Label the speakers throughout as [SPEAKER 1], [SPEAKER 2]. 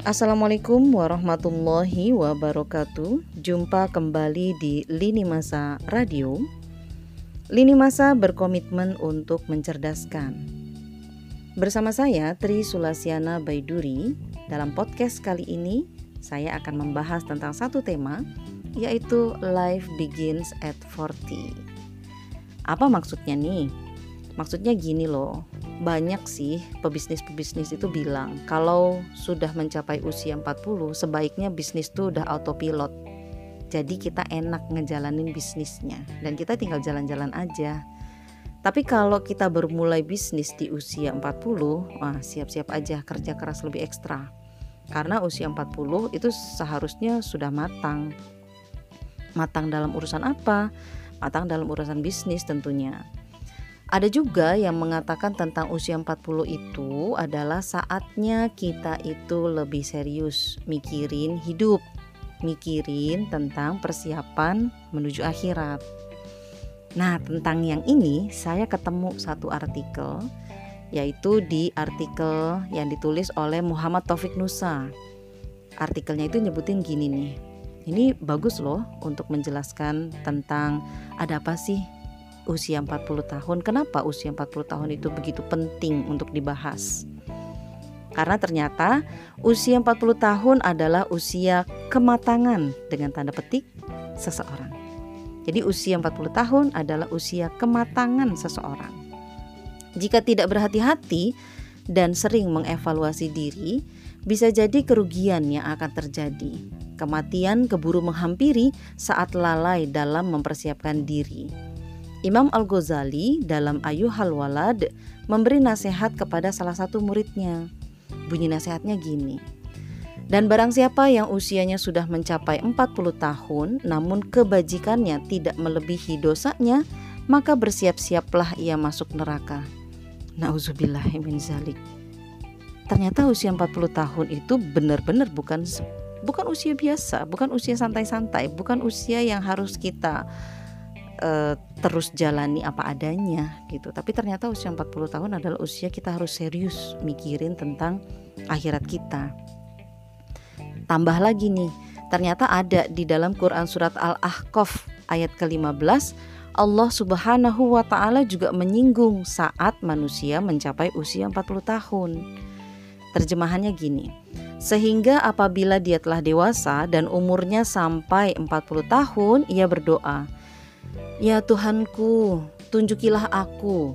[SPEAKER 1] Assalamualaikum warahmatullahi wabarakatuh. Jumpa kembali di Lini Masa Radio. Lini Masa berkomitmen untuk mencerdaskan. Bersama saya Tri Sulasiana Baiduri, dalam podcast kali ini saya akan membahas tentang satu tema yaitu life begins at 40. Apa maksudnya nih? Maksudnya gini loh, banyak sih pebisnis-pebisnis itu bilang kalau sudah mencapai usia 40 sebaiknya bisnis tuh udah autopilot. Jadi kita enak ngejalanin bisnisnya dan kita tinggal jalan-jalan aja. Tapi kalau kita bermulai bisnis di usia 40, wah siap-siap aja kerja keras lebih ekstra. Karena usia 40 itu seharusnya sudah matang. Matang dalam urusan apa? Matang dalam urusan bisnis tentunya. Ada juga yang mengatakan tentang usia 40 itu adalah saatnya kita itu lebih serius mikirin hidup, mikirin tentang persiapan menuju akhirat. Nah, tentang yang ini saya ketemu satu artikel yaitu di artikel yang ditulis oleh Muhammad Taufik Nusa. Artikelnya itu nyebutin gini nih. Ini bagus loh untuk menjelaskan tentang ada apa sih usia 40 tahun. Kenapa usia 40 tahun itu begitu penting untuk dibahas? Karena ternyata usia 40 tahun adalah usia kematangan dengan tanda petik seseorang. Jadi usia 40 tahun adalah usia kematangan seseorang. Jika tidak berhati-hati dan sering mengevaluasi diri, bisa jadi kerugian yang akan terjadi. Kematian keburu menghampiri saat lalai dalam mempersiapkan diri. Imam Al-Ghazali dalam Ayuhal Walad memberi nasihat kepada salah satu muridnya. Bunyi nasihatnya gini. Dan barang siapa yang usianya sudah mencapai 40 tahun namun kebajikannya tidak melebihi dosanya, maka bersiap-siaplah ia masuk neraka. Nauzubillahimin zalik. Ternyata usia 40 tahun itu benar-benar bukan bukan usia biasa, bukan usia santai-santai, bukan usia yang harus kita uh, terus jalani apa adanya gitu. Tapi ternyata usia 40 tahun adalah usia kita harus serius mikirin tentang akhirat kita. Tambah lagi nih, ternyata ada di dalam Quran surat Al-Ahqaf ayat ke-15 Allah Subhanahu wa taala juga menyinggung saat manusia mencapai usia 40 tahun. Terjemahannya gini. Sehingga apabila dia telah dewasa dan umurnya sampai 40 tahun, ia berdoa, Ya Tuhanku, tunjukilah aku,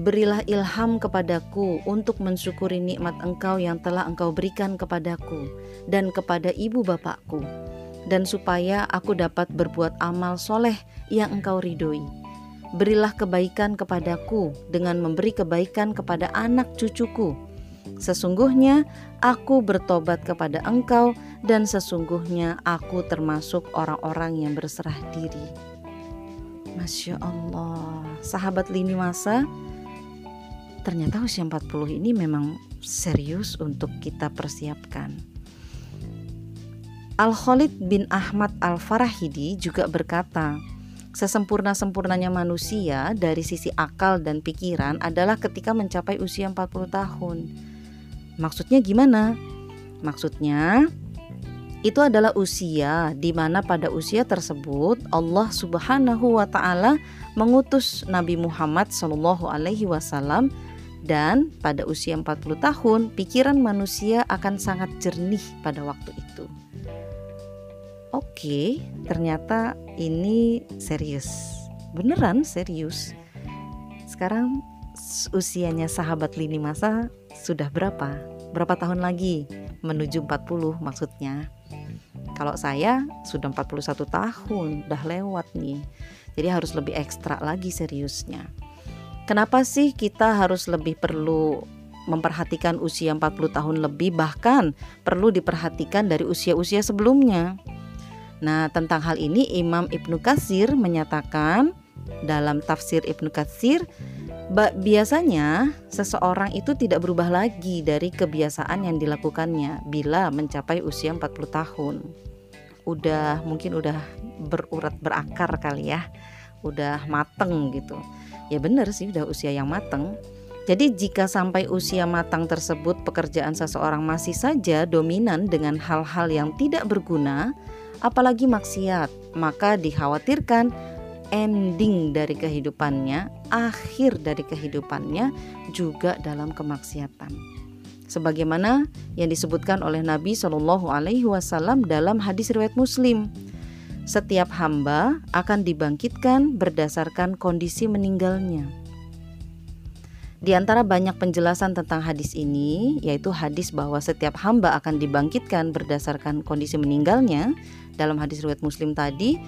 [SPEAKER 1] berilah ilham kepadaku untuk mensyukuri nikmat Engkau yang telah Engkau berikan kepadaku dan kepada ibu bapakku, dan supaya aku dapat berbuat amal soleh yang Engkau ridhoi. Berilah kebaikan kepadaku dengan memberi kebaikan kepada anak cucuku. Sesungguhnya aku bertobat kepada Engkau, dan sesungguhnya aku termasuk orang-orang yang berserah diri. Masya Allah. Sahabat lini masa Ternyata usia 40 ini memang serius untuk kita persiapkan. Al-Khalid bin Ahmad Al-Farahidi juga berkata Sesempurna-sempurnanya manusia dari sisi akal dan pikiran adalah ketika mencapai usia 40 tahun. Maksudnya gimana? Maksudnya itu adalah usia di mana pada usia tersebut Allah Subhanahu wa taala mengutus Nabi Muhammad Shallallahu alaihi wasallam dan pada usia 40 tahun pikiran manusia akan sangat jernih pada waktu itu. Oke, ternyata ini serius. Beneran serius. Sekarang usianya sahabat lini masa sudah berapa? Berapa tahun lagi menuju 40 maksudnya? Kalau saya sudah 41 tahun, udah lewat nih. Jadi harus lebih ekstra lagi seriusnya. Kenapa sih kita harus lebih perlu memperhatikan usia 40 tahun lebih bahkan perlu diperhatikan dari usia-usia sebelumnya? Nah, tentang hal ini Imam Ibnu Katsir menyatakan dalam tafsir Ibnu Katsir biasanya seseorang itu tidak berubah lagi dari kebiasaan yang dilakukannya bila mencapai usia 40 tahun. Udah mungkin udah berurat berakar kali ya. Udah mateng gitu. Ya bener sih udah usia yang mateng. Jadi jika sampai usia matang tersebut pekerjaan seseorang masih saja dominan dengan hal-hal yang tidak berguna, apalagi maksiat, maka dikhawatirkan ending dari kehidupannya, akhir dari kehidupannya juga dalam kemaksiatan. Sebagaimana yang disebutkan oleh Nabi Shallallahu Alaihi Wasallam dalam hadis riwayat Muslim, setiap hamba akan dibangkitkan berdasarkan kondisi meninggalnya. Di antara banyak penjelasan tentang hadis ini, yaitu hadis bahwa setiap hamba akan dibangkitkan berdasarkan kondisi meninggalnya. Dalam hadis riwayat Muslim tadi,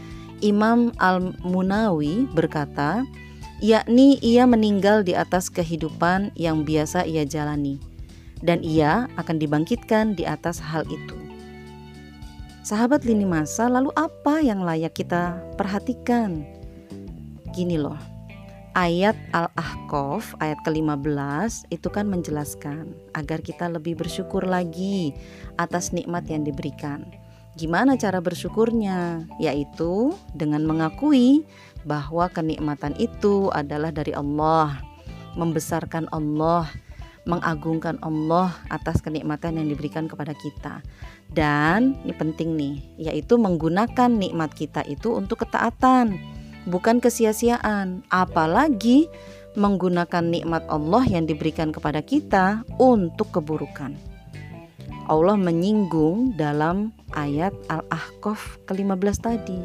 [SPEAKER 1] Imam Al-Munawi berkata, yakni ia meninggal di atas kehidupan yang biasa ia jalani dan ia akan dibangkitkan di atas hal itu. Sahabat lini masa, lalu apa yang layak kita perhatikan? Gini loh, ayat Al-Ahqaf ayat ke-15 itu kan menjelaskan agar kita lebih bersyukur lagi atas nikmat yang diberikan. Gimana cara bersyukurnya? Yaitu dengan mengakui bahwa kenikmatan itu adalah dari Allah, membesarkan Allah, mengagungkan Allah atas kenikmatan yang diberikan kepada kita. Dan ini penting nih, yaitu menggunakan nikmat kita itu untuk ketaatan bukan kesia-siaan, apalagi menggunakan nikmat Allah yang diberikan kepada kita untuk keburukan. Allah menyinggung dalam ayat Al-Ahqaf ke-15 tadi.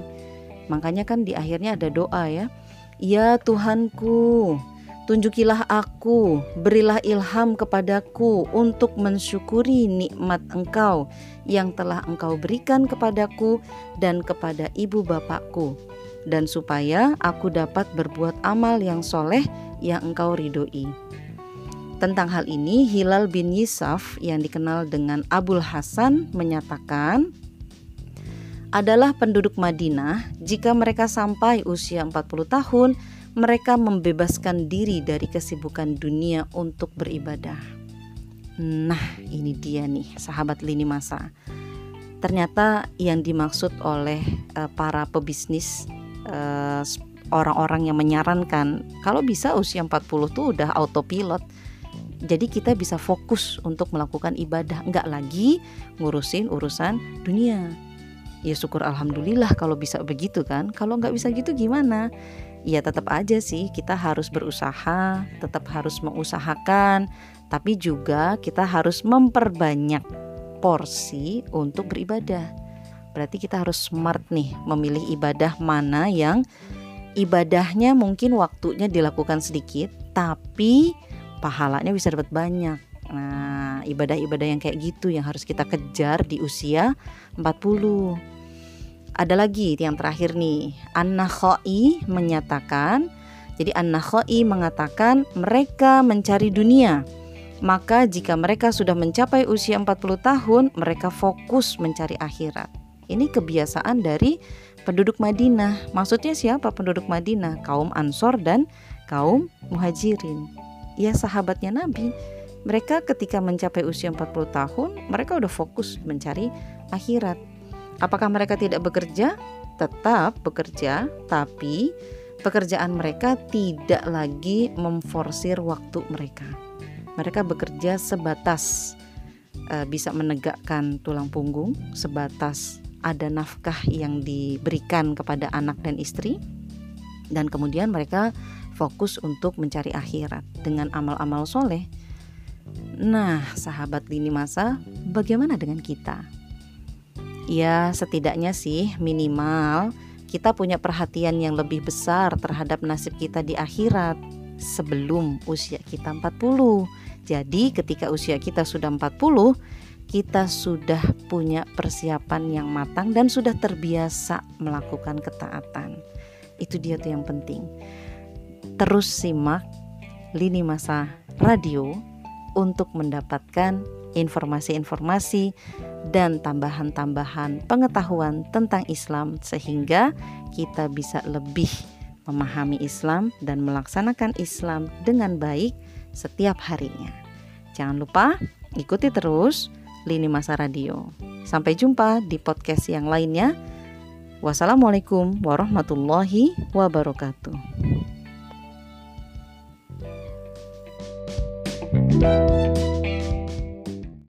[SPEAKER 1] Makanya kan di akhirnya ada doa ya. Ya Tuhanku, tunjukilah aku, berilah ilham kepadaku untuk mensyukuri nikmat Engkau yang telah Engkau berikan kepadaku dan kepada ibu bapakku dan supaya aku dapat berbuat amal yang soleh yang engkau ridhoi. Tentang hal ini, Hilal bin Yisaf yang dikenal dengan Abul Hasan menyatakan, adalah penduduk Madinah jika mereka sampai usia 40 tahun, mereka membebaskan diri dari kesibukan dunia untuk beribadah. Nah, ini dia nih, sahabat lini masa. Ternyata yang dimaksud oleh uh, para pebisnis eh, orang-orang yang menyarankan kalau bisa usia 40 tuh udah autopilot. Jadi kita bisa fokus untuk melakukan ibadah, enggak lagi ngurusin urusan dunia. Ya syukur alhamdulillah kalau bisa begitu kan. Kalau nggak bisa gitu gimana? Ya tetap aja sih kita harus berusaha, tetap harus mengusahakan, tapi juga kita harus memperbanyak porsi untuk beribadah. Berarti kita harus smart nih memilih ibadah mana yang ibadahnya mungkin waktunya dilakukan sedikit tapi pahalanya bisa dapat banyak. Nah, ibadah-ibadah yang kayak gitu yang harus kita kejar di usia 40. Ada lagi yang terakhir nih, An-Nakhai menyatakan jadi An-Nakhai mengatakan mereka mencari dunia. Maka jika mereka sudah mencapai usia 40 tahun, mereka fokus mencari akhirat. Ini kebiasaan dari penduduk Madinah. Maksudnya siapa penduduk Madinah? Kaum Ansor dan kaum Muhajirin. Ya sahabatnya Nabi. Mereka ketika mencapai usia 40 tahun, mereka udah fokus mencari akhirat. Apakah mereka tidak bekerja? Tetap bekerja, tapi pekerjaan mereka tidak lagi memforsir waktu mereka. Mereka bekerja sebatas uh, bisa menegakkan tulang punggung, sebatas ada nafkah yang diberikan kepada anak dan istri dan kemudian mereka fokus untuk mencari akhirat dengan amal-amal soleh. Nah, sahabat lini masa, bagaimana dengan kita? Ya, setidaknya sih minimal kita punya perhatian yang lebih besar terhadap nasib kita di akhirat sebelum usia kita 40. Jadi ketika usia kita sudah 40, kita sudah punya persiapan yang matang dan sudah terbiasa melakukan ketaatan. Itu dia tuh yang penting. Terus simak lini masa radio untuk mendapatkan informasi-informasi dan tambahan-tambahan pengetahuan tentang Islam sehingga kita bisa lebih memahami Islam dan melaksanakan Islam dengan baik setiap harinya. Jangan lupa ikuti terus Lini Masa Radio. Sampai jumpa di podcast yang lainnya. Wassalamualaikum warahmatullahi wabarakatuh.